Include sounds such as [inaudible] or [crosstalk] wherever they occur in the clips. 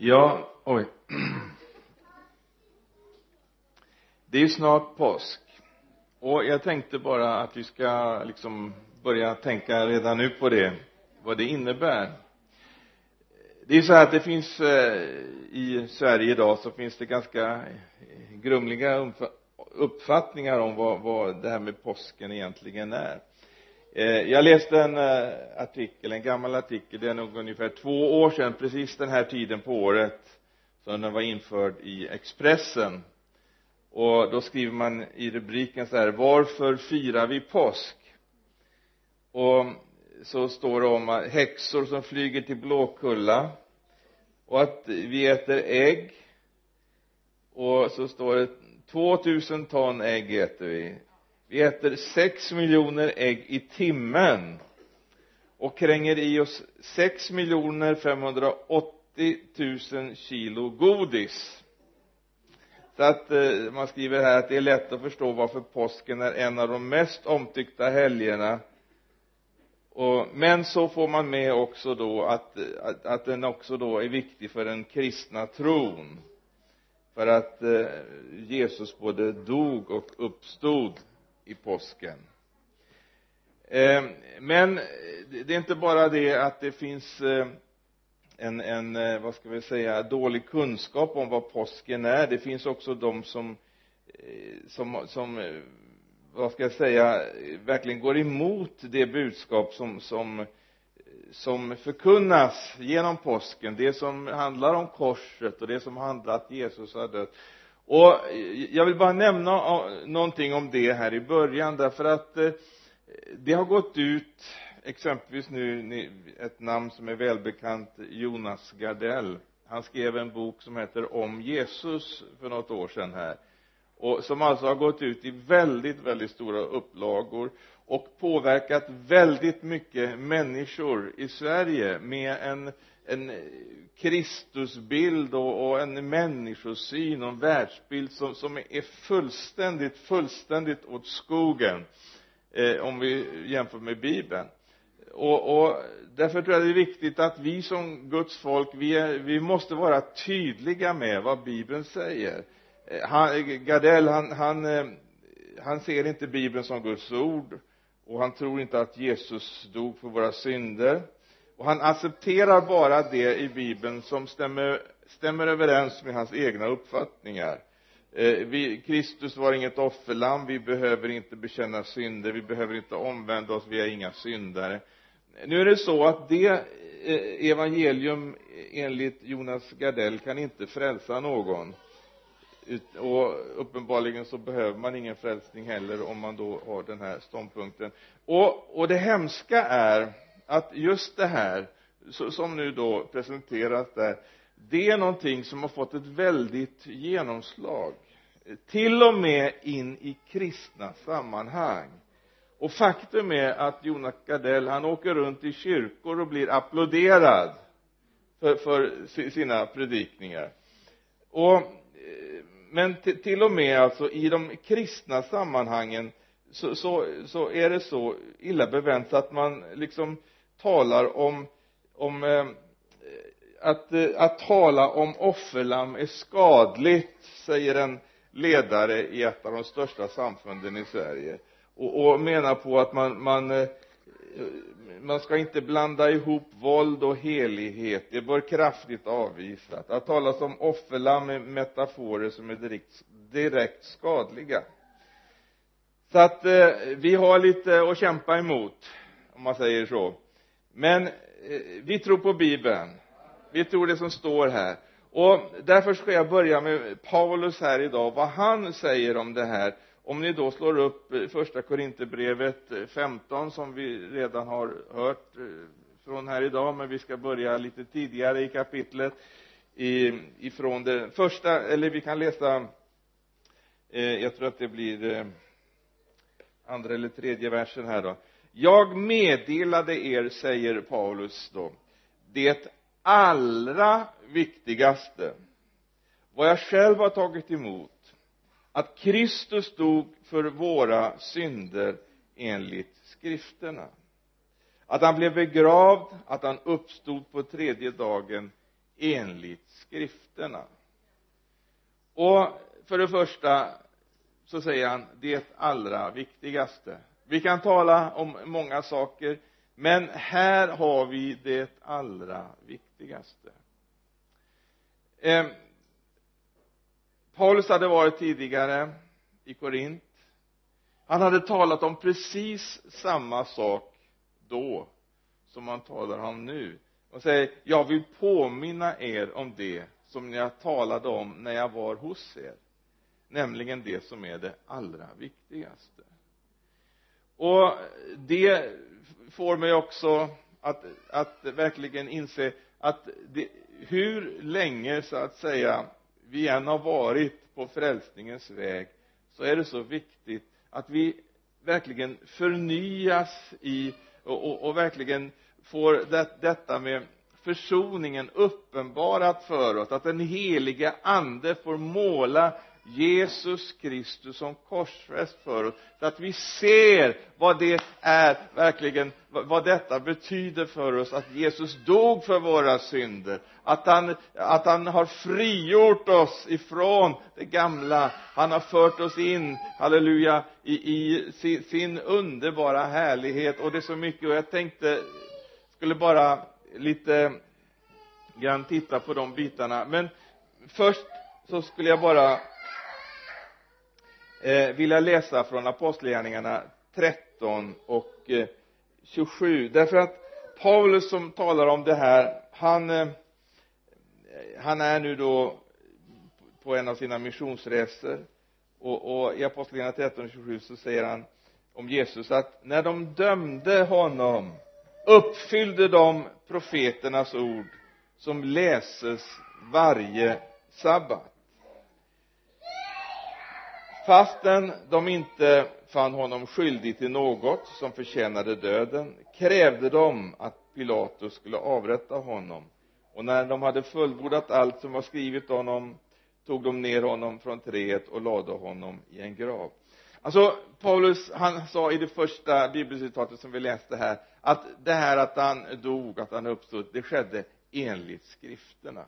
Ja, oj. Det är ju snart påsk. Och jag tänkte bara att vi ska liksom börja tänka redan nu på det vad det innebär. Det är ju så här att det finns eh, i Sverige idag så finns det ganska grumliga uppfattningar om vad, vad det här med påsken egentligen är. Eh, jag läste en eh, artikel, en gammal artikel, det är nog ungefär två år sedan, precis den här tiden på året som den var införd i Expressen. Och då skriver man i rubriken så här varför firar vi påsk? Och så står det om häxor som flyger till Blåkulla och att vi äter ägg. Och så står det 2000 ton ägg äter vi vi äter sex miljoner ägg i timmen och kränger i oss sex miljoner 580 000 kilo godis. Så att eh, man skriver här att det är lätt att förstå varför påsken är en av de mest omtyckta helgerna. Och, men så får man med också då att, att, att den också då är viktig för den kristna tron. För att eh, Jesus både dog och uppstod i påsken. Eh, men det är inte bara det att det finns eh, en, en eh, vad ska vi säga dålig kunskap om vad påsken är. Det finns också de som som, som vad ska jag säga verkligen går emot det budskap som, som som förkunnas genom påsken. Det som handlar om korset och det som handlar om att Jesus har dött och jag vill bara nämna någonting om det här i början därför att eh, det har gått ut exempelvis nu ett namn som är välbekant Jonas Gardell. Han skrev en bok som heter om Jesus för något år sedan här. Och som alltså har gått ut i väldigt väldigt stora upplagor och påverkat väldigt mycket människor i Sverige med en en eh, Kristusbild och, och en människosyn och en världsbild som, som är fullständigt fullständigt åt skogen eh, om vi jämför med bibeln. Och, och därför tror jag det är viktigt att vi som Guds folk vi, är, vi måste vara tydliga med vad bibeln säger. Eh, han, Gardell han, han, eh, han ser inte bibeln som Guds ord och han tror inte att Jesus dog för våra synder och han accepterar bara det i bibeln som stämmer, stämmer överens med hans egna uppfattningar. Eh, vi, Kristus var inget offerlamm, vi behöver inte bekänna synder, vi behöver inte omvända oss, vi är inga syndare. Nu är det så att det eh, evangelium enligt Jonas Gardell kan inte frälsa någon. Och uppenbarligen så behöver man ingen frälsning heller om man då har den här ståndpunkten. Och, och det hemska är att just det här som nu då presenteras där det är någonting som har fått ett väldigt genomslag. Till och med in i kristna sammanhang. Och faktum är att Jonas Gardell han åker runt i kyrkor och blir applåderad för, för sina predikningar. Och eh, men till och med alltså i de kristna sammanhangen så, så, så är det så illa bevänt att man liksom talar om om eh, att, eh, att tala om offerlamm är skadligt säger en ledare i ett av de största samfunden i Sverige. Och, och menar på att man, man eh, man ska inte blanda ihop våld och helighet. Det bör kraftigt avvisas. Att tala som offerlamm är metaforer som är direkt, direkt skadliga. Så att eh, vi har lite att kämpa emot om man säger så men eh, vi tror på bibeln. Vi tror det som står här. Och därför ska jag börja med Paulus här idag vad han säger om det här. Om ni då slår upp eh, första korinthierbrevet eh, 15 som vi redan har hört från här idag men vi ska börja lite tidigare i kapitlet i, ifrån det första eller vi kan läsa jag tror att det blir andra eller tredje versen här då jag meddelade er säger Paulus då det allra viktigaste. Vad jag själv har tagit emot att Kristus dog för våra synder enligt skrifterna. Att han blev begravd att han uppstod på tredje dagen enligt skrifterna. Och för det första så säger han det allra viktigaste vi kan tala om många saker men här har vi det allra viktigaste. Eh, Paulus hade varit tidigare i Korint. Han hade talat om precis samma sak då som han talar om nu. Och säger jag vill påminna er om det som jag talade om när jag var hos er. Nämligen det som är det allra viktigaste och det får mig också att, att verkligen inse att det, hur länge så att säga vi än har varit på frälsningens väg så är det så viktigt att vi verkligen förnyas i och, och, och verkligen får det, detta med försoningen uppenbarat för oss att den helige ande får måla Jesus Kristus som korsfäst för oss så att vi ser vad det är verkligen vad detta betyder för oss att Jesus dog för våra synder att han, att han har frigjort oss ifrån det gamla han har fört oss in, halleluja i, i sin, sin underbara härlighet. Och det är så mycket och jag tänkte skulle bara lite grann titta på de bitarna. Men först så skulle jag bara eh, vilja läsa från apostlagärningarna 13 och eh, 27 därför att Paulus som talar om det här han eh, han är nu då på en av sina missionsresor. Och, och i apostlagärningarna 13 och 27 så säger han om Jesus att när de dömde honom uppfyllde de profeternas ord som läses varje sabbat fastän de inte fann honom skyldig till något som förtjänade döden krävde de att Pilatus skulle avrätta honom. Och när de hade fullbordat allt som var skrivet honom tog de ner honom från träet och lade honom i en grav. Alltså Paulus han sa i det första bibelcitatet som vi läste här att det här att han dog, att han uppstod det skedde enligt skrifterna.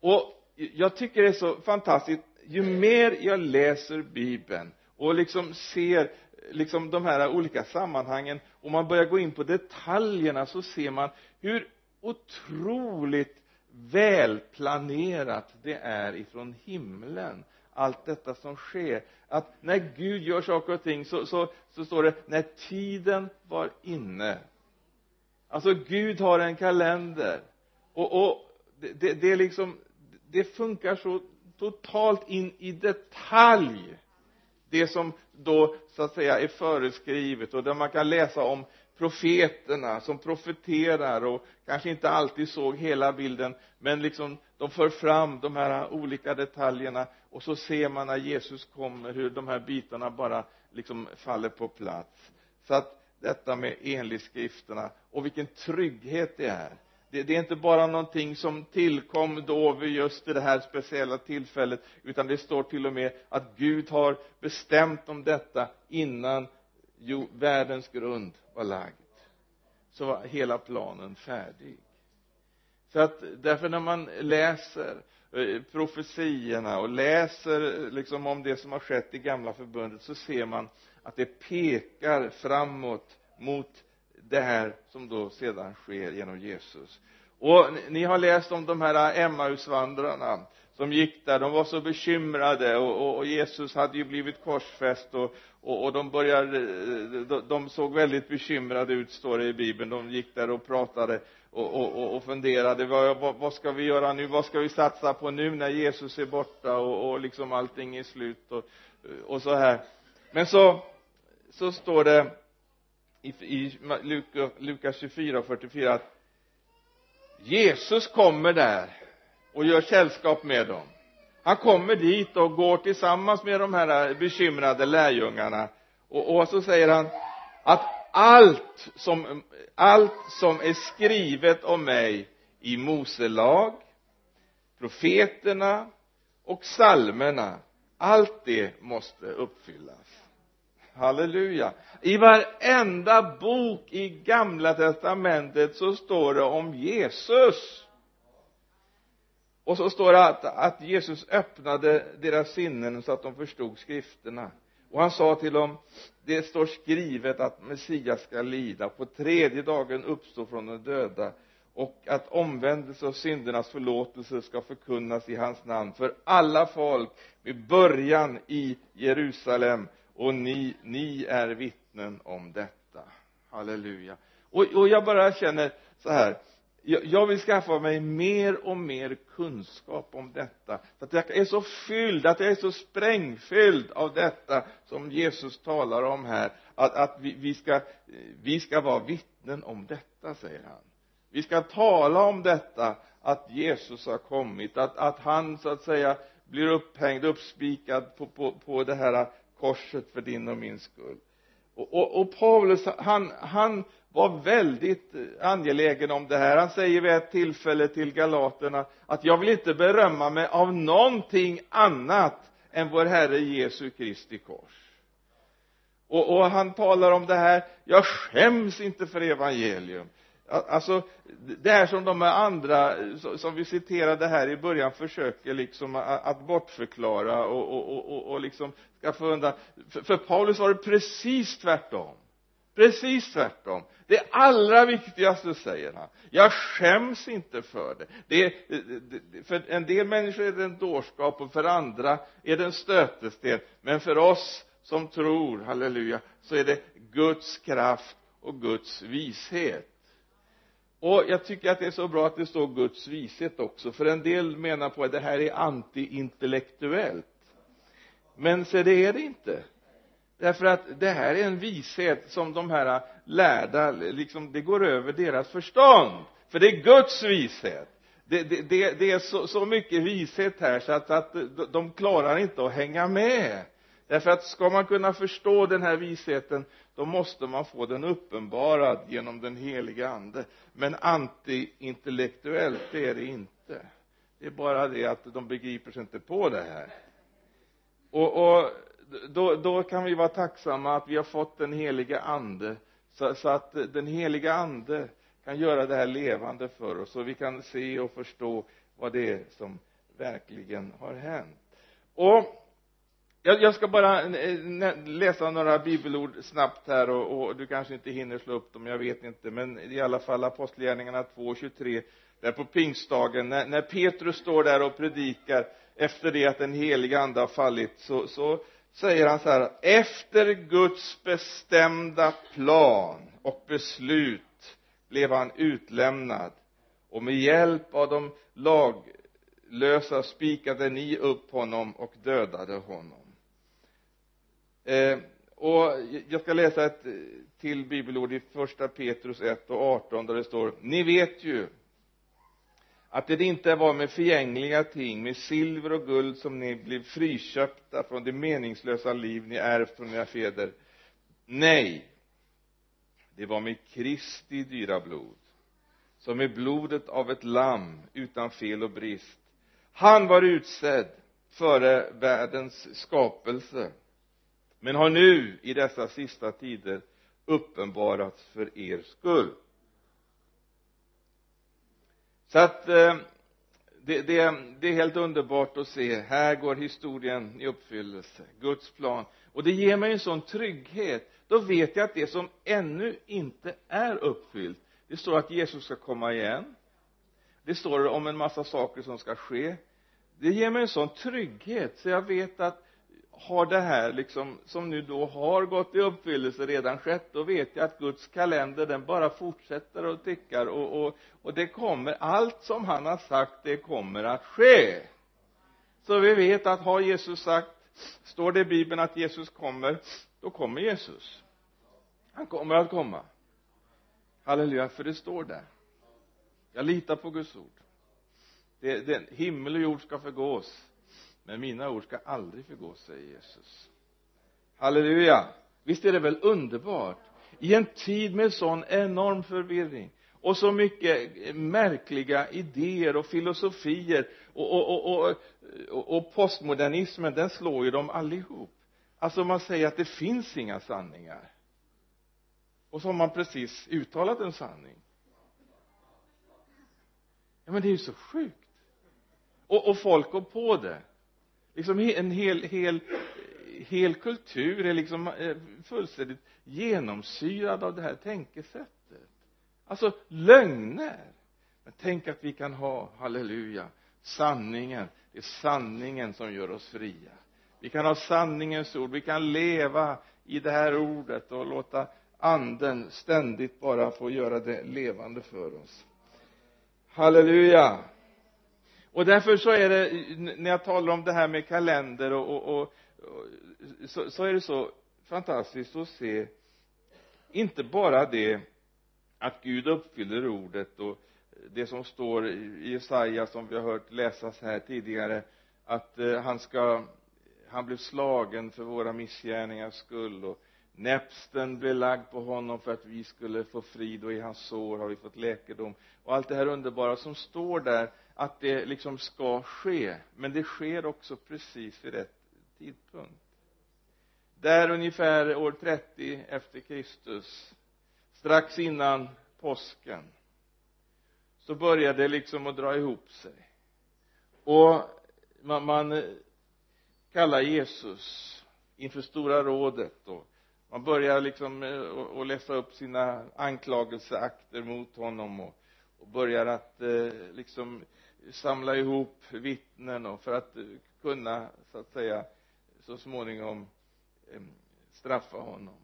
Och jag tycker det är så fantastiskt ju mer jag läser bibeln och liksom ser liksom de här olika sammanhangen och man börjar gå in på detaljerna så ser man hur otroligt välplanerat det är ifrån himlen allt detta som sker. Att när Gud gör saker och ting så, så, så står det när tiden var inne. Alltså Gud har en kalender. Och, och det, det, det är liksom det funkar så totalt in i detalj det som då så att säga är föreskrivet och där man kan läsa om profeterna som profeterar och kanske inte alltid såg hela bilden men liksom de för fram de här olika detaljerna och så ser man när Jesus kommer hur de här bitarna bara liksom faller på plats. Så att detta med enligt skrifterna och vilken trygghet det är det, det är inte bara någonting som tillkom då vid just det här speciella tillfället utan det står till och med att Gud har bestämt om detta innan jo, världens grund var lagd. Så var hela planen färdig. Så att därför när man läser eh, profetierna profetiorna och läser eh, liksom om det som har skett i gamla förbundet så ser man att det pekar framåt mot det här som då sedan sker genom Jesus. Och ni har läst om de här Emmausvandrarna som gick där, de var så bekymrade och, och, och Jesus hade ju blivit korsfäst och, och, och de började, de, de såg väldigt bekymrade ut står det i bibeln, de gick där och pratade och, och, och funderade, vad, vad, vad, ska vi göra nu, vad ska vi satsa på nu när Jesus är borta och, och liksom allting är slut och, och så här. Men så så står det i, i Lukas 24 och 44 att Jesus kommer där och gör sällskap med dem. Han kommer dit och går tillsammans med de här bekymrade lärjungarna. Och, och så säger han att allt som, allt som är skrivet om mig i Mose lag profeterna och psalmerna allt det måste uppfyllas halleluja. I varenda bok i gamla testamentet så står det om Jesus. Och så står det att, att Jesus öppnade deras sinnen så att de förstod skrifterna. Och han sa till dem det står skrivet att Messias ska lida. På tredje dagen uppstå från de döda. Och att omvändelse och syndernas förlåtelse ska förkunnas i hans namn för alla folk med början i Jerusalem och ni, ni är vittnen om detta. Halleluja. Och, och jag bara känner så här jag, jag vill skaffa mig mer och mer kunskap om detta. Så att jag är så fylld, att jag är så sprängfylld av detta som Jesus talar om här. Att, att vi, vi ska vi ska vara vittnen om detta säger han. Vi ska tala om detta att Jesus har kommit. Att, att han så att säga blir upphängd, uppspikad på, på, på det här korset för din och min skull. Och, och, och Paulus han, han var väldigt eh, angelägen om det här. Han säger vid ett tillfälle till galaterna att jag vill inte berömma mig av någonting annat än vår Herre Jesu Kristi kors. Och, och han talar om det här jag skäms inte för evangelium alltså det här som de andra som vi citerade här i början försöker liksom att bortförklara och, och, och, och liksom skaffa undan. För, för Paulus var det precis tvärtom. Precis tvärtom. Det allra viktigaste säger han jag skäms inte för det. det, det för en del människor är det en dårskap och för andra är det en stötesten. Men för oss som tror, halleluja, så är det Guds kraft och Guds vishet och jag tycker att det är så bra att det står Guds vishet också för en del menar på att det här är antiintellektuellt. Men se det är det inte. Därför att det här är en vishet som de här lärda liksom det går över deras förstånd. För det är Guds vishet. Det, det, det, det är så, så, mycket vishet här så att, att de klarar inte att hänga med därför att ska man kunna förstå den här visheten då måste man få den uppenbarad genom den heliga ande. Men antiintellektuellt det är det inte. Det är bara det att de begriper sig inte på det här. Och, och då, då kan vi vara tacksamma att vi har fått den heliga ande så, så att den heliga ande kan göra det här levande för oss och vi kan se och förstå vad det är som verkligen har hänt. Och jag, jag ska bara eh, läsa några bibelord snabbt här och, och, du kanske inte hinner slå upp dem, jag vet inte. Men i alla fall apostlagärningarna 2.23 där på pingstdagen när, när Petrus står där och predikar efter det att den heliga ande har fallit så, så säger han så här efter Guds bestämda plan och beslut blev han utlämnad och med hjälp av de laglösa spikade ni upp honom och dödade honom eh, och jag ska läsa ett eh, till bibelord i första Petrus 1 och 18 där det står ni vet ju att det inte var med förgängliga ting, med silver och guld som ni blev friköpta från det meningslösa liv ni ärvt från era fäder. Nej det var med Kristi dyra blod som med blodet av ett lamm utan fel och brist. Han var utsedd före världens skapelse men har nu i dessa sista tider uppenbarats för er skull. Så att eh, det, det, det är helt underbart att se. Här går historien i uppfyllelse Guds plan. Och det ger mig en sån trygghet. Då vet jag att det som ännu inte är uppfyllt det står att Jesus ska komma igen. Det står om en massa saker som ska ske. Det ger mig en sån trygghet så jag vet att har det här liksom som nu då har gått i uppfyllelse redan skett då vet jag att Guds kalender den bara fortsätter och tickar och, och, och det kommer allt som han har sagt det kommer att ske. Så vi vet att har Jesus sagt står det i bibeln att Jesus kommer då kommer Jesus. Han kommer att komma. Halleluja för det står där. Jag litar på Guds ord. Det, det, himmel och jord ska förgås men mina ord ska aldrig förgås säger Jesus. Halleluja! Visst är det väl underbart? I en tid med sån enorm förvirring och så mycket märkliga idéer och filosofier och, och, och, och, och postmodernismen den slår ju dem allihop. Alltså man säger att det finns inga sanningar. Och så har man precis uttalat en sanning. Ja men det är ju så sjukt. Och, och folk går på det liksom en hel, hel hel kultur är liksom eh, fullständigt genomsyrad av det här tänkesättet. Alltså lögner. Men tänk att vi kan ha, halleluja sanningen. Det är sanningen som gör oss fria. Vi kan ha sanningens ord. Vi kan leva i det här ordet och låta anden ständigt bara få göra det levande för oss. Halleluja! Och därför så är det när jag talar om det här med kalender och, och, och, så, så är det så fantastiskt att se inte bara det att Gud uppfyller ordet och det som står i Jesaja som vi har hört läsas här tidigare att eh, han ska han blev slagen för våra missgärningars skull och näpsten blev lagd på honom för att vi skulle få frid och i hans sår har vi fått läkedom och allt det här underbara som står där att det liksom ska ske men det sker också precis vid rätt tidpunkt. Där ungefär år 30 efter Kristus strax innan påsken så började det liksom att dra ihop sig. Och man, man kallar Jesus inför stora rådet och man börjar liksom eh, att läsa upp sina anklagelseakter mot honom och, och börjar att eh, liksom samla ihop vittnen och för att kunna så att säga så småningom eh, straffa honom.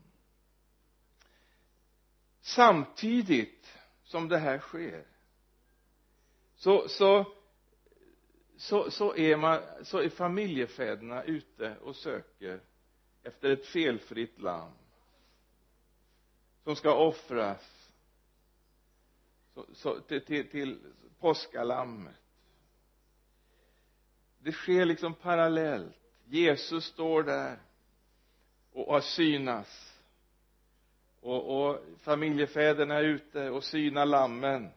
Samtidigt som det här sker så, så så, så är man, så är familjefäderna ute och söker efter ett felfritt lamm som ska offras så, så, till, till, till påskalammet det sker liksom parallellt. Jesus står där och synas och, och familjefäderna är ute och synar lammen.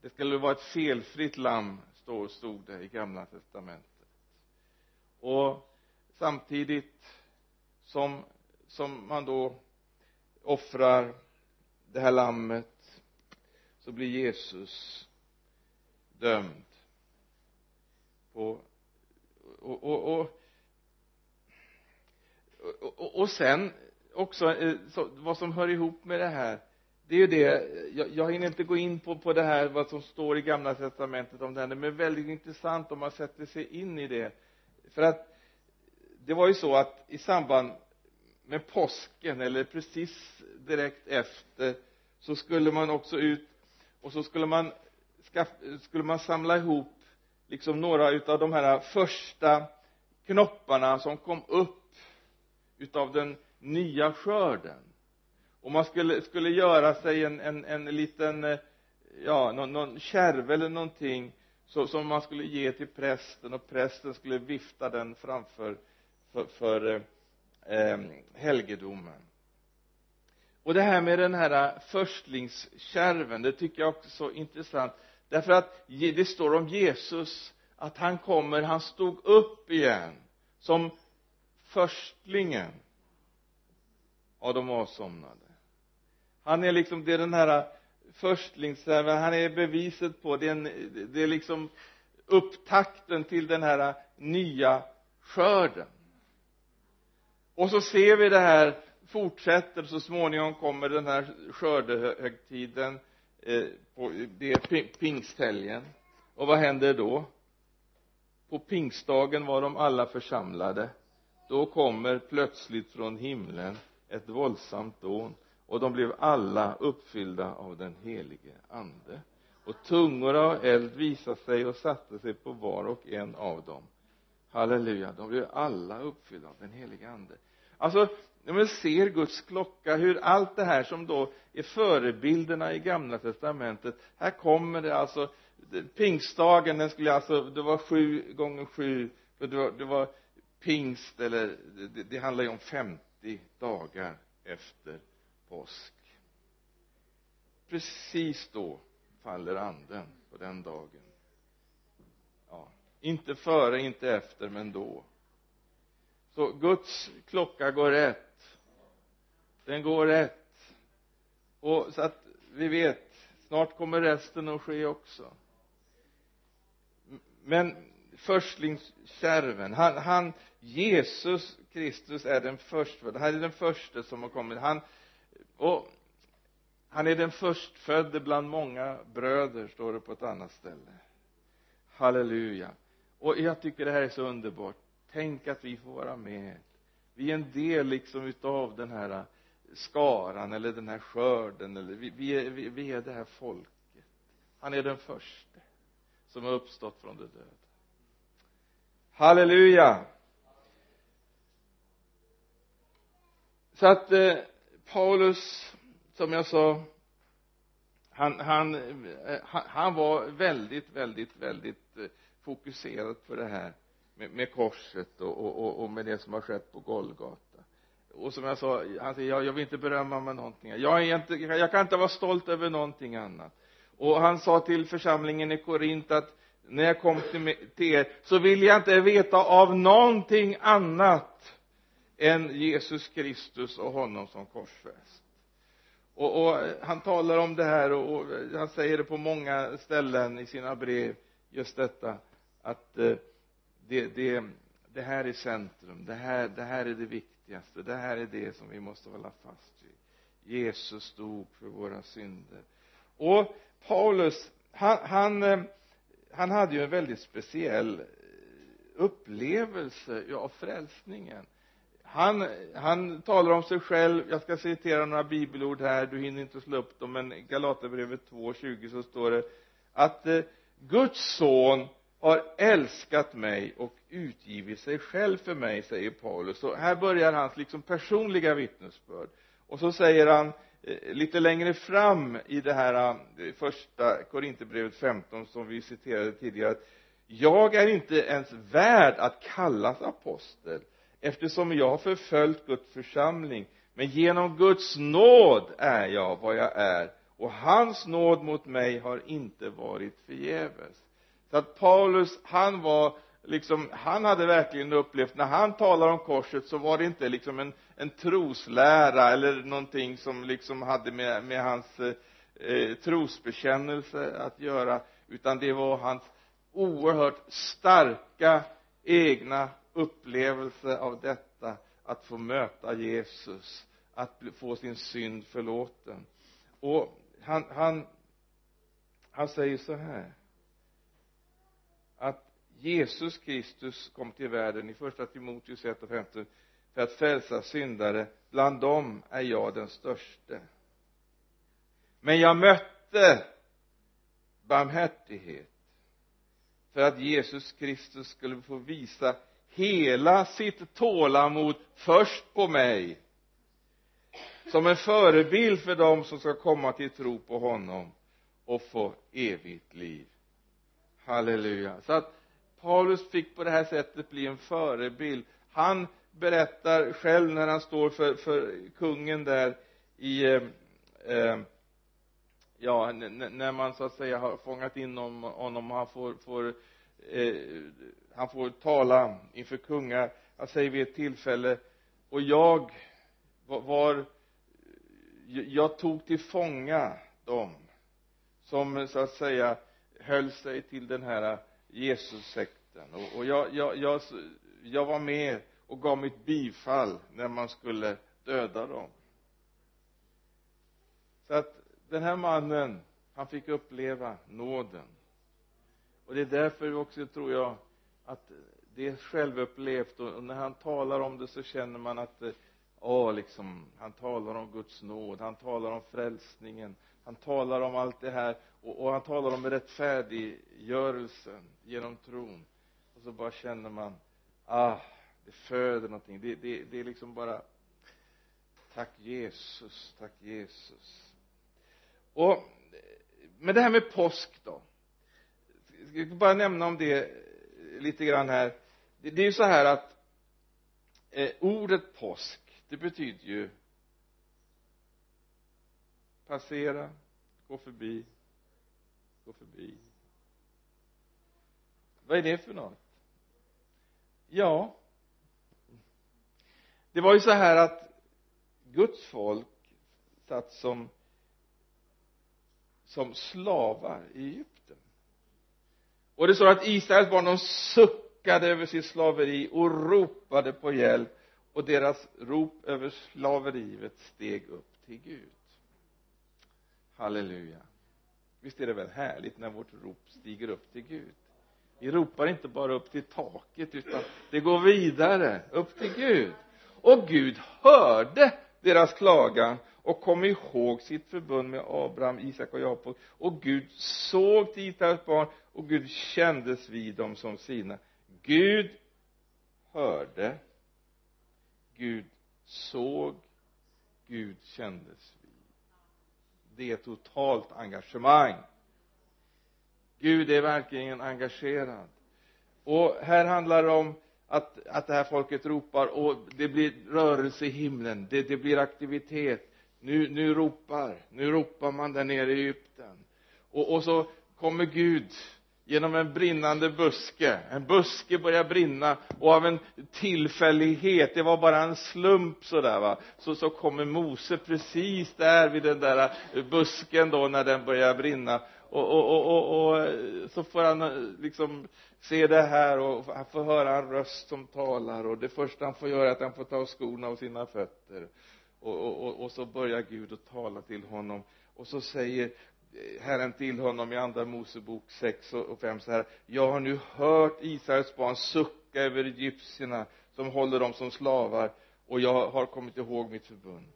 Det skulle vara ett felfritt lamm stod, stod det i gamla testamentet. Och samtidigt som som man då offrar det här lammet så blir Jesus dömd på och, och, och, och, och sen också eh, så, vad som hör ihop med det här det är ju det jag, jag hinner inte gå in på, på det här vad som står i gamla testamentet om det här men väldigt intressant om man sätter sig in i det. För att det var ju så att i samband med påsken eller precis direkt efter så skulle man också ut och så skulle man skulle man samla ihop liksom några utav de här första knopparna som kom upp utav den nya skörden. Och man skulle, skulle göra sig en, en, en liten eh, ja, någon, någon kärv eller någonting så, som man skulle ge till prästen och prästen skulle vifta den framför för, för eh, eh helgedomen. Och det här med den här eh, förstlingskärven det tycker jag också är så intressant därför att det står om Jesus att han kommer, han stod upp igen som förstlingen av de avsomnade. Han är liksom, det är den här förstlingsserven, han är beviset på, det är, en, det är liksom upptakten till den här nya skörden. Och så ser vi det här fortsätter så småningom kommer den här skördehögtiden eh, på, det är pingsthelgen. Och vad händer då? På pingstdagen var de alla församlade. Då kommer plötsligt från himlen ett våldsamt dån och de blev alla uppfyllda av den helige ande. Och tungor av eld visade sig och satte sig på var och en av dem. Halleluja de blev alla uppfyllda av den helige ande. Alltså när man ser Guds klocka hur allt det här som då är förebilderna i gamla testamentet här kommer det alltså pingstdagen den skulle alltså det var sju gånger sju för det var, det var pingst eller det, det handlar ju om 50 dagar efter påsk. Precis då faller anden på den dagen. Ja inte före, inte efter, men då. Så Guds klocka går rätt den går rätt. Och så att vi vet snart kommer resten att ske också. Men förstlingskärven han, han Jesus Kristus är den förstfödde han är den första som har kommit. Han och han är den förstfödde bland många bröder står det på ett annat ställe. Halleluja. Och jag tycker det här är så underbart. Tänk att vi får vara med. Vi är en del liksom utav den här skaran eller den här skörden eller vi, vi, är, vi, vi är det här folket. Han är den första som har uppstått från de döda. Halleluja! Så att eh, Paulus som jag sa han, han, eh, han var väldigt, väldigt, väldigt eh, fokuserad på det här med, med korset och, och, och med det som har skett på Golgata och som jag sa, han säger, jag, jag vill inte berömma mig någonting. Jag är inte, jag kan inte vara stolt över någonting annat. Och han sa till församlingen i Korint att när jag kom till, till er så vill jag inte veta av någonting annat än Jesus Kristus och honom som korsfäst. Och, och, han talar om det här och, och, han säger det på många ställen i sina brev just detta att eh, det, det, det här är centrum det här, det här är det viktiga viktigaste. Det här är det som vi måste hålla fast vid. Jesus stod för våra synder. Och Paulus han, han, eh, han hade ju en väldigt speciell eh, upplevelse av frälsningen. Han, han talar om sig själv. Jag ska citera några bibelord här. Du hinner inte slå upp dem men Galaterbrevet 2.20 så står det att eh, Guds son har älskat mig och utgivit sig själv för mig säger Paulus. Och här börjar hans liksom personliga vittnesbörd. Och så säger han eh, lite längre fram i det här eh, första Korinthierbrevet 15 som vi citerade tidigare att jag är inte ens värd att kallas apostel eftersom jag har förföljt Guds församling. Men genom Guds nåd är jag vad jag är och hans nåd mot mig har inte varit förgäves så att Paulus han var liksom han hade verkligen upplevt när han talar om korset så var det inte liksom en, en troslära eller någonting som liksom hade med, med hans eh, trosbekännelse att göra utan det var hans oerhört starka egna upplevelse av detta att få möta Jesus att få sin synd förlåten. Och han, han han säger så här. Jesus Kristus kom till världen i första Timoteus 1 och 15 för att frälsa syndare. Bland dem är jag den störste. Men jag mötte barmhärtighet för att Jesus Kristus skulle få visa hela sitt tålamod först på mig som en förebild för dem som ska komma till tro på honom och få evigt liv. Halleluja. Så att Paulus fick på det här sättet bli en förebild. Han berättar själv när han står för, för kungen där i eh, eh, ja när man så att säga har fångat in honom och han får, får eh, han får tala inför kungar. Han säger vid ett tillfälle och jag var jag tog till fånga dem som så att säga höll sig till den här Jesussekten. Och, och jag, jag, jag, jag var med och gav mitt bifall när man skulle döda dem. Så att den här mannen han fick uppleva nåden. Och det är därför också tror jag att det är självupplevt. Och när han talar om det så känner man att eh, ja liksom han talar om Guds nåd han talar om frälsningen han talar om allt det här och, och han talar om rättfärdiggörelsen genom tron. Och så bara känner man ah det föder någonting. Det, det, det är liksom bara tack Jesus tack Jesus. Och men det här med påsk då? Jag ska bara nämna om det lite grann här? Det, det är ju så här att eh, ordet påsk det betyder ju passera gå förbi gå förbi. Vad är det för något? Ja det var ju så här att Guds folk satt som som slavar i Egypten. Och det står att Israels barn de suckade över sitt slaveri och ropade på hjälp och deras rop över slaveriet steg upp till Gud. Halleluja visst är det väl härligt när vårt rop stiger upp till Gud? Vi ropar inte bara upp till taket utan det går vidare upp till Gud. Och Gud hörde deras klagan och kom ihåg sitt förbund med Abraham, Isak och Jakob. Och Gud såg till Israels barn och Gud kändes vid dem som sina. Gud hörde. Gud såg. Gud kändes vid det är totalt engagemang. Gud är verkligen engagerad. Och här handlar det om att, att det här folket ropar och det blir rörelse i himlen. Det, det blir aktivitet. Nu, nu ropar, nu ropar man där nere i Egypten. Och, och så kommer Gud genom en brinnande buske. En buske börjar brinna och av en tillfällighet det var bara en slump sådär va. Så, så kommer Mose precis där vid den där eh, busken då när den börjar brinna. Och, och, och, och, och eh, så får han eh, liksom se det här och han får höra en röst som talar och det första han får göra är att han får ta av skorna och sina fötter. Och, och, och, och så börjar Gud att tala till honom. Och så säger Herren till honom i andra Mosebok 6 och 5 så här jag har nu hört Israels barn sucka över egyptierna som håller dem som slavar och jag har kommit ihåg mitt förbund.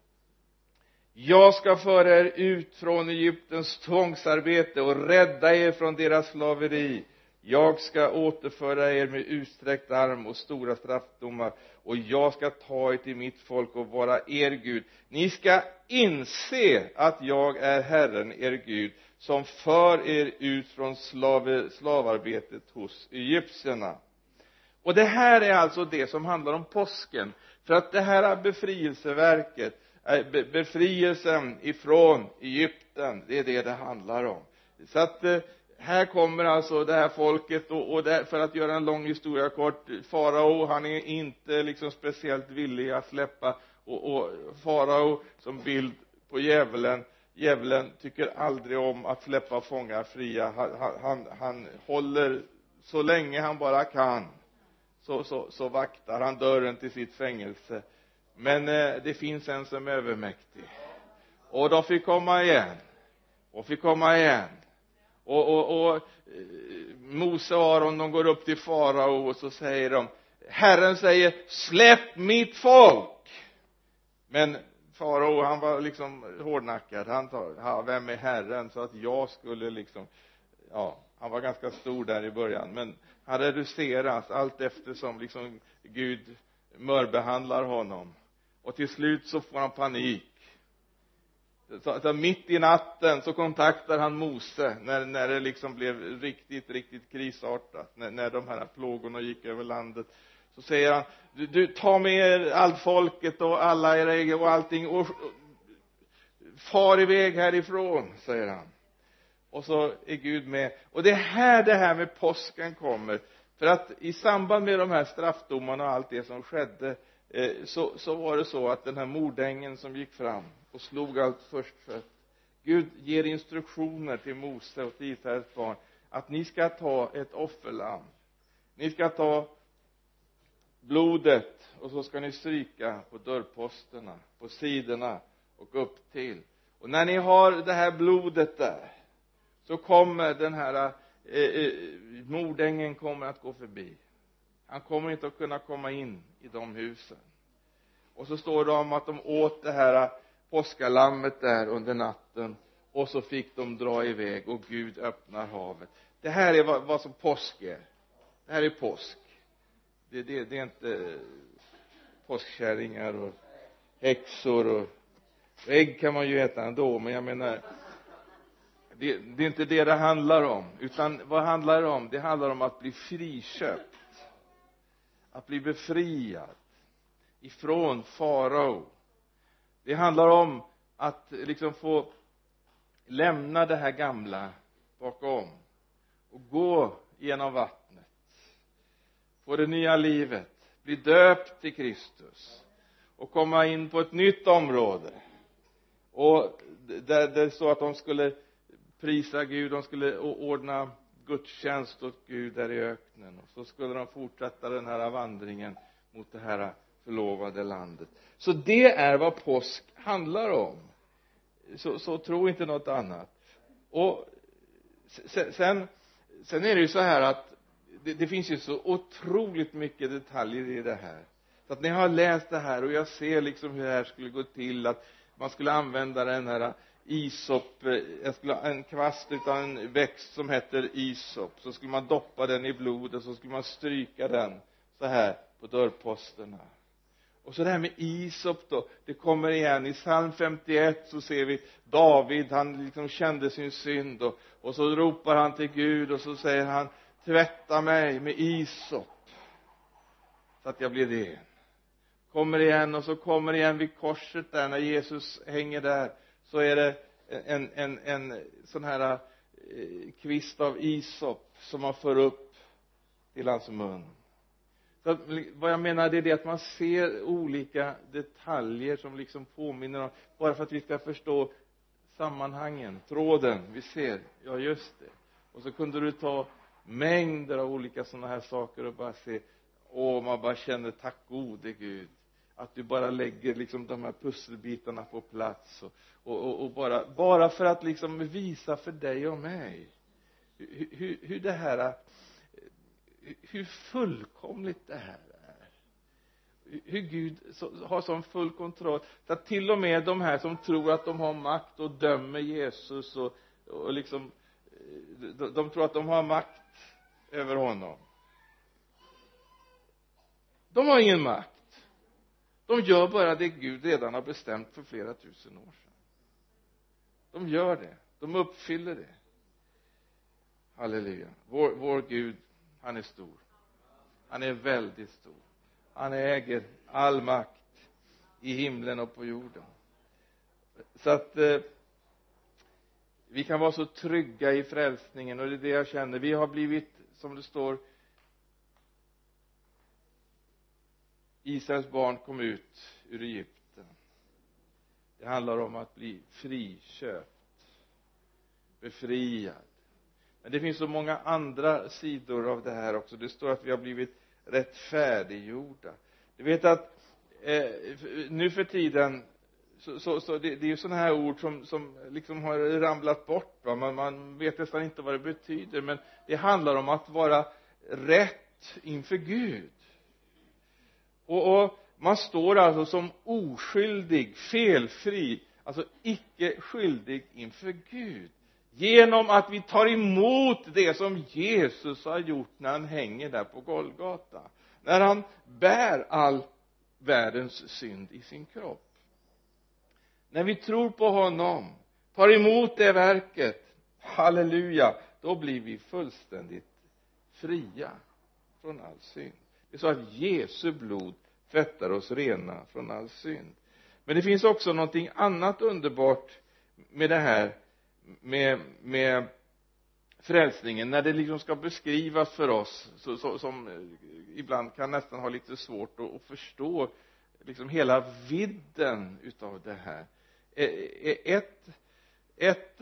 Jag ska föra er ut från Egyptens tvångsarbete och rädda er från deras slaveri jag ska återföra er med utsträckt arm och stora straffdomar och jag ska ta er till mitt folk och vara er Gud. Ni ska inse att jag är Herren er Gud som för er ut från slav, slavarbetet hos egyptierna. Och det här är alltså det som handlar om påsken för att det här befrielseverket eh, befrielsen ifrån Egypten det är det det handlar om. Så att eh, här kommer alltså det här folket och, och där, för att göra en lång historia kort farao han är inte liksom speciellt villig att släppa och, och farao som bild på djävulen djävulen tycker aldrig om att släppa fångar fria. Han, han, han håller så länge han bara kan så, så, så vaktar han dörren till sitt fängelse. Men eh, det finns en som är övermäktig. Och de fick komma igen. Och fick komma igen och, och, och eh, Mose och Aron de går upp till farao och så säger de Herren säger släpp mitt folk! Men farao han var liksom hårdnackad. Han sa vem är Herren? Så att jag skulle liksom ja han var ganska stor där i början. Men han reduceras allt eftersom liksom Gud mörbehandlar honom. Och till slut så får han panik så, så mitt i natten så kontaktar han Mose när, när det liksom blev riktigt, riktigt krisartat. När, när de här plågorna gick över landet. Så säger han du, du ta med er allt folket och alla era egna och allting och, och far iväg härifrån säger han. Och så är Gud med. Och det är här det här med påsken kommer för att i samband med de här straffdomarna och allt det som skedde eh, så, så var det så att den här mordängen som gick fram och slog allt förstfött Gud ger instruktioner till Mose och till Israels barn att ni ska ta ett offerlamm. Ni ska ta blodet och så ska ni stryka på dörrposterna på sidorna och upp till. Och när ni har det här blodet där så kommer den här eh, eh, mordängen kommer att gå förbi. Han kommer inte att kunna komma in i de husen. Och så står det om att de åt det här påskalammet där under natten och så fick de dra iväg och Gud öppnar havet. Det här är vad, vad som påsk är. Det här är påsk. Det, det, det är inte påskkärringar och häxor och ägg kan man ju äta ändå men jag menar det, det är inte det det handlar om utan vad handlar det om? Det handlar om att bli friköpt. Att bli befriad ifrån farao. Det handlar om att liksom få lämna det här gamla bakom och gå genom vattnet. Få det nya livet. Bli döpt till Kristus och komma in på ett nytt område. Och där det står att de skulle prisa Gud. De skulle ordna gudstjänst åt Gud där i öknen. Och så skulle de fortsätta den här vandringen mot det här förlovade landet. Så det är vad påsk handlar om. Så, så tro inte något annat. Och sen, sen är det ju så här att det, det finns ju så otroligt mycket detaljer i det här. Så att när jag har läst det här och jag ser liksom hur det här skulle gå till att man skulle använda den här isop eh, jag skulle ha en kvast utav en växt som heter isop. Så skulle man doppa den i blodet och så skulle man stryka den så här på dörrposterna och så det här med isop då det kommer igen. I psalm 51 så ser vi David han liksom kände sin synd och, och så ropar han till Gud och så säger han tvätta mig med isop så att jag blir ren. Kommer igen och så kommer igen vid korset där när Jesus hänger där så är det en, en, en sån här eh, kvist av isop som man för upp till hans mun. Så att, vad jag menar det är det att man ser olika detaljer som liksom påminner om bara för att vi ska förstå sammanhangen, tråden, vi ser, ja just det. Och så kunde du ta mängder av olika sådana här saker och bara se åh man bara känner tack gode Gud att du bara lägger liksom de här pusselbitarna på plats och, och, och bara, bara för att liksom visa för dig och mig. Hur, hur, hur det här hur fullkomligt det här är. Hur Gud har sån full kontroll. Så att till och med de här som tror att de har makt och dömer Jesus och, och liksom de, de tror att de har makt över honom. De har ingen makt de gör bara det Gud redan har bestämt för flera tusen år sedan. De gör det. De uppfyller det. Halleluja. Vår, vår Gud han är stor. Han är väldigt stor. Han äger all makt i himlen och på jorden. Så att eh, vi kan vara så trygga i frälsningen och det är det jag känner. Vi har blivit som det står Israels barn kom ut ur Egypten. Det handlar om att bli friköpt befriad. Men det finns så många andra sidor av det här också. Det står att vi har blivit rättfärdiggjorda. Du vet att eh, nu för tiden så, så, så det, det är ju sådana här ord som, som liksom har ramlat bort va. Man, man vet nästan inte vad det betyder. Men det handlar om att vara rätt inför Gud och, och man står alltså som oskyldig, felfri alltså icke skyldig inför Gud. Genom att vi tar emot det som Jesus har gjort när han hänger där på Golgata. När han bär all världens synd i sin kropp. När vi tror på honom tar emot det verket halleluja då blir vi fullständigt fria från all synd det är så att Jesu blod tvättar oss rena från all synd. Men det finns också någonting annat underbart med det här med, med frälsningen. När det liksom ska beskrivas för oss så, så, som eh, ibland kan nästan ha lite svårt att, att förstå liksom hela vidden utav det här. Eh, eh, ett ett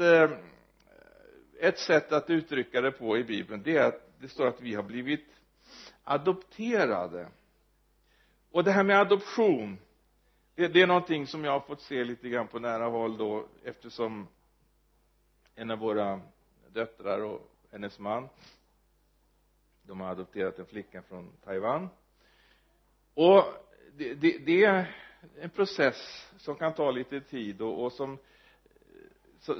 ett sätt att uttrycka det på i bibeln det är att det står att vi har blivit adopterade. Och det här med adoption det, det är någonting som jag har fått se lite grann på nära håll då eftersom en av våra döttrar och hennes man de har adopterat en flicka från Taiwan. Och det, det, det är en process som kan ta lite tid och, och som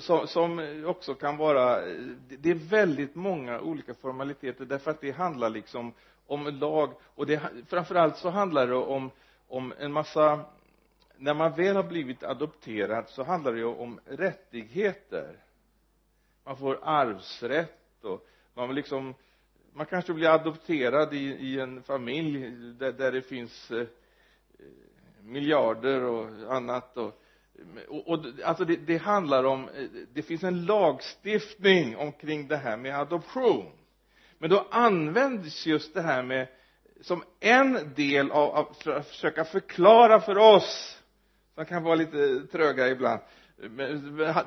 som, som också kan vara det är väldigt många olika formaliteter därför att det handlar liksom om lag. Och det framförallt så handlar det om om en massa när man väl har blivit adopterad så handlar det ju om rättigheter. Man får arvsrätt och man liksom man kanske blir adopterad i, i en familj där, där det finns eh, miljarder och annat och, och, och alltså det, det handlar om eh, det finns en lagstiftning omkring det här med adoption. Men då används just det här med som en del av, av för att försöka förklara för oss som kan vara lite tröga ibland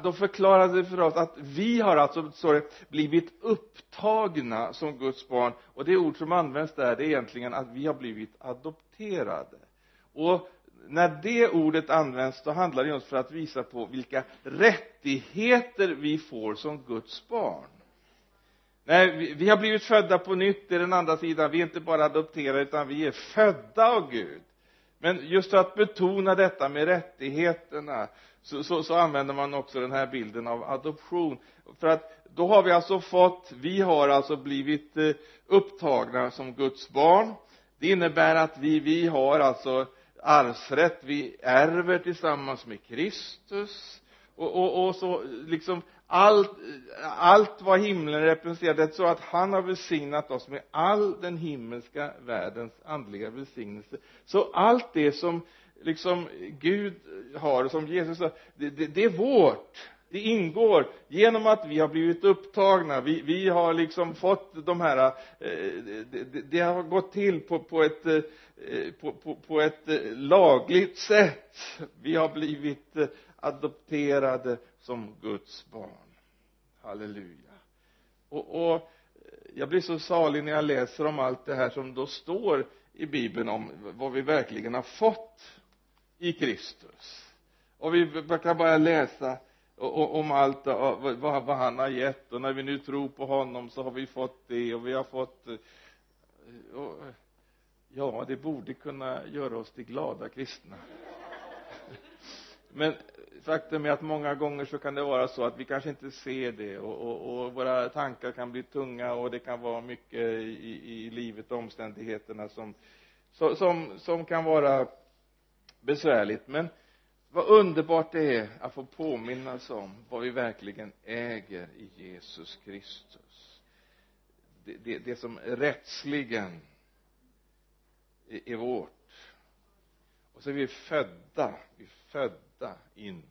de förklarade för oss att vi har alltså sorry, blivit upptagna som Guds barn. Och det ord som används där det är egentligen att vi har blivit adopterade. Och när det ordet används då handlar det just för att visa på vilka rättigheter vi får som Guds barn. Nej vi, vi har blivit födda på nytt det är den andra sidan. Vi är inte bara adopterade utan vi är födda av Gud. Men just för att betona detta med rättigheterna så, så, så, använder man också den här bilden av adoption. För att då har vi alltså fått vi har alltså blivit eh, upptagna som Guds barn. Det innebär att vi vi har alltså arvsrätt. Vi ärver tillsammans med Kristus. Och, och, och så liksom allt, allt vad himlen representerar så att han har välsignat oss med all den himmelska världens andliga välsignelse. Så allt det som liksom Gud har som Jesus sa det, det, det är vårt det ingår genom att vi har blivit upptagna. Vi, vi har liksom fått de här eh, det, det, har gått till på, på ett eh, på, på, på ett lagligt sätt. Vi har blivit eh, adopterade som Guds barn. Halleluja. Och, och eh, jag blir så salig när jag läser om allt det här som då står i bibeln om vad vi verkligen har fått i Kristus. Och vi kan bara läsa om allt vad, han har gett. Och när vi nu tror på honom så har vi fått det och vi har fått eh, och, ja det borde kunna göra oss till glada kristna. Men faktum är att många gånger så kan det vara så att vi kanske inte ser det och, och, och våra tankar kan bli tunga och det kan vara mycket i, i livet och omständigheterna som, som, som kan vara besvärligt. Men vad underbart det är att få påminnas om vad vi verkligen äger i Jesus Kristus. Det, det, det som rättsligen är, är vårt. Och så är vi födda vi är födda in.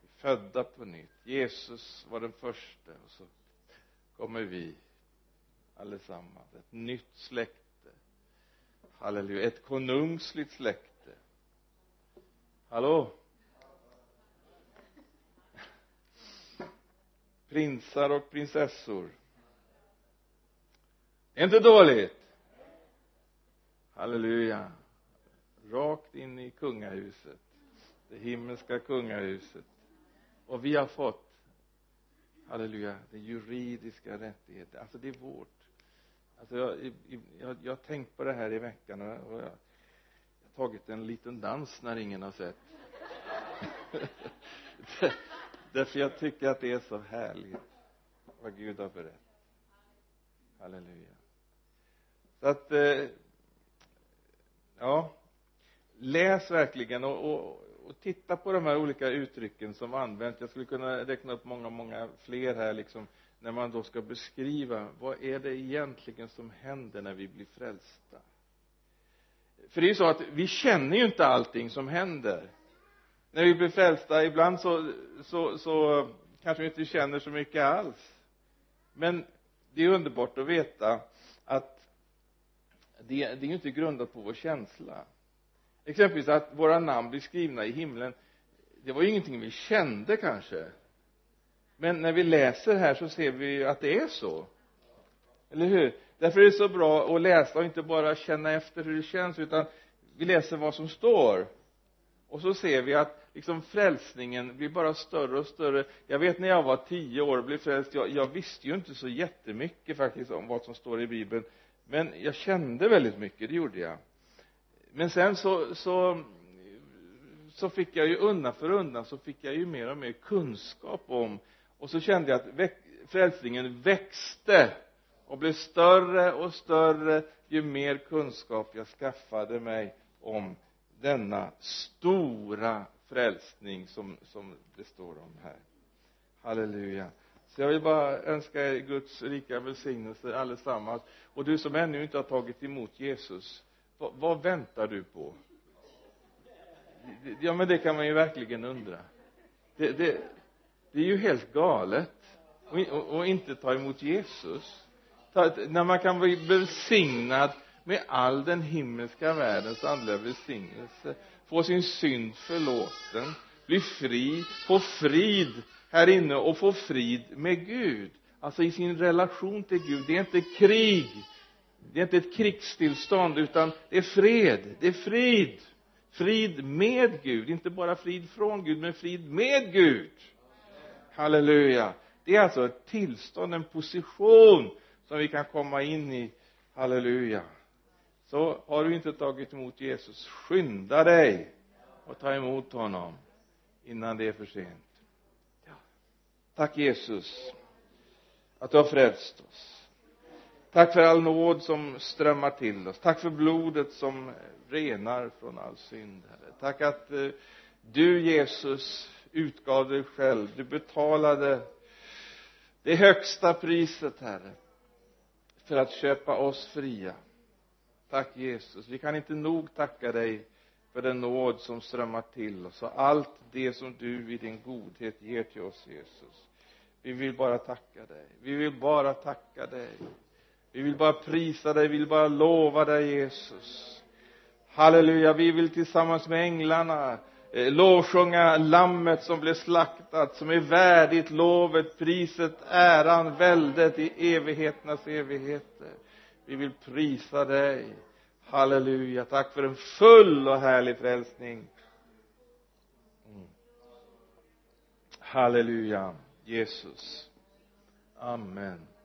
Vi är födda på nytt. Jesus var den första och så kommer vi allesammans. Ett nytt släkte. Halleluja. Ett konungsligt släkte hallå? Prinsar och prinsessor. Är inte dåligt. Halleluja. Rakt in i kungahuset. Det himmelska kungahuset. Och vi har fått halleluja den juridiska rättigheten. Alltså det är vårt. Alltså jag, jag, jag har tänkt på det här i veckan och jag tagit en liten dans när ingen har sett. [laughs] Därför jag tycker att det är så härligt vad Gud har berättat. Halleluja. Så att eh, ja. Läs verkligen och, och, och titta på de här olika uttrycken som används. Jag skulle kunna räkna upp många många fler här liksom när man då ska beskriva vad är det egentligen som händer när vi blir frälsta? För det är ju så att vi känner ju inte allting som händer. När vi blir frälsta ibland så, så, så kanske vi inte känner så mycket alls. Men det är underbart att veta att det, det är ju inte grundat på vår känsla. Exempelvis att våra namn blir skrivna i himlen det var ju ingenting vi kände kanske. Men när vi läser här så ser vi att det är så. Eller hur? Därför är det så bra att läsa och inte bara känna efter hur det känns utan vi läser vad som står. Och så ser vi att liksom frälsningen blir bara större och större. Jag vet när jag var tio år och blev frälst jag, jag visste ju inte så jättemycket faktiskt om vad som står i bibeln. Men jag kände väldigt mycket det gjorde jag. Men sen så så så fick jag ju undan för undan så fick jag ju mer och mer kunskap om och så kände jag att frälsningen växte och blev större och större ju mer kunskap jag skaffade mig om denna stora frälsning som, som det står om här. Halleluja. Så jag vill bara önska er Guds rika välsignelse allesammans. Och du som ännu inte har tagit emot Jesus vad, vad väntar du på? Ja men det kan man ju verkligen undra. Det, det, det är ju helt galet och, och, och inte ta emot Jesus när man kan bli välsignad med all den himmelska världens andliga välsignelse få sin synd förlåten bli fri få frid här inne och få frid med Gud. Alltså i sin relation till Gud. Det är inte krig. Det är inte ett krigstillstånd utan det är fred. Det är frid. Frid med Gud. Inte bara frid från Gud men frid med Gud. Halleluja. Det är alltså ett tillstånd, en position som vi kan komma in i halleluja. Så har du inte tagit emot Jesus skynda dig och ta emot honom innan det är för sent. Ja. tack Jesus att du har frälst oss. Tack för all nåd som strömmar till oss. Tack för blodet som renar från all synd herre. Tack att eh, du Jesus utgav dig själv. Du betalade det högsta priset herre för att köpa oss fria. Tack Jesus. Vi kan inte nog tacka dig för den nåd som strömmar till oss. Och allt det som du i din godhet ger till oss Jesus. Vi vill bara tacka dig. Vi vill bara tacka dig. Vi vill bara prisa dig. Vi vill bara lova dig Jesus. Halleluja. Vi vill tillsammans med änglarna Eh, lovsjunga lammet som blev slaktat som är värdigt lovet priset äran väldet i evigheternas evigheter. Vi vill prisa dig. Halleluja. Tack för en full och härlig frälsning. Mm. halleluja. Jesus. Amen.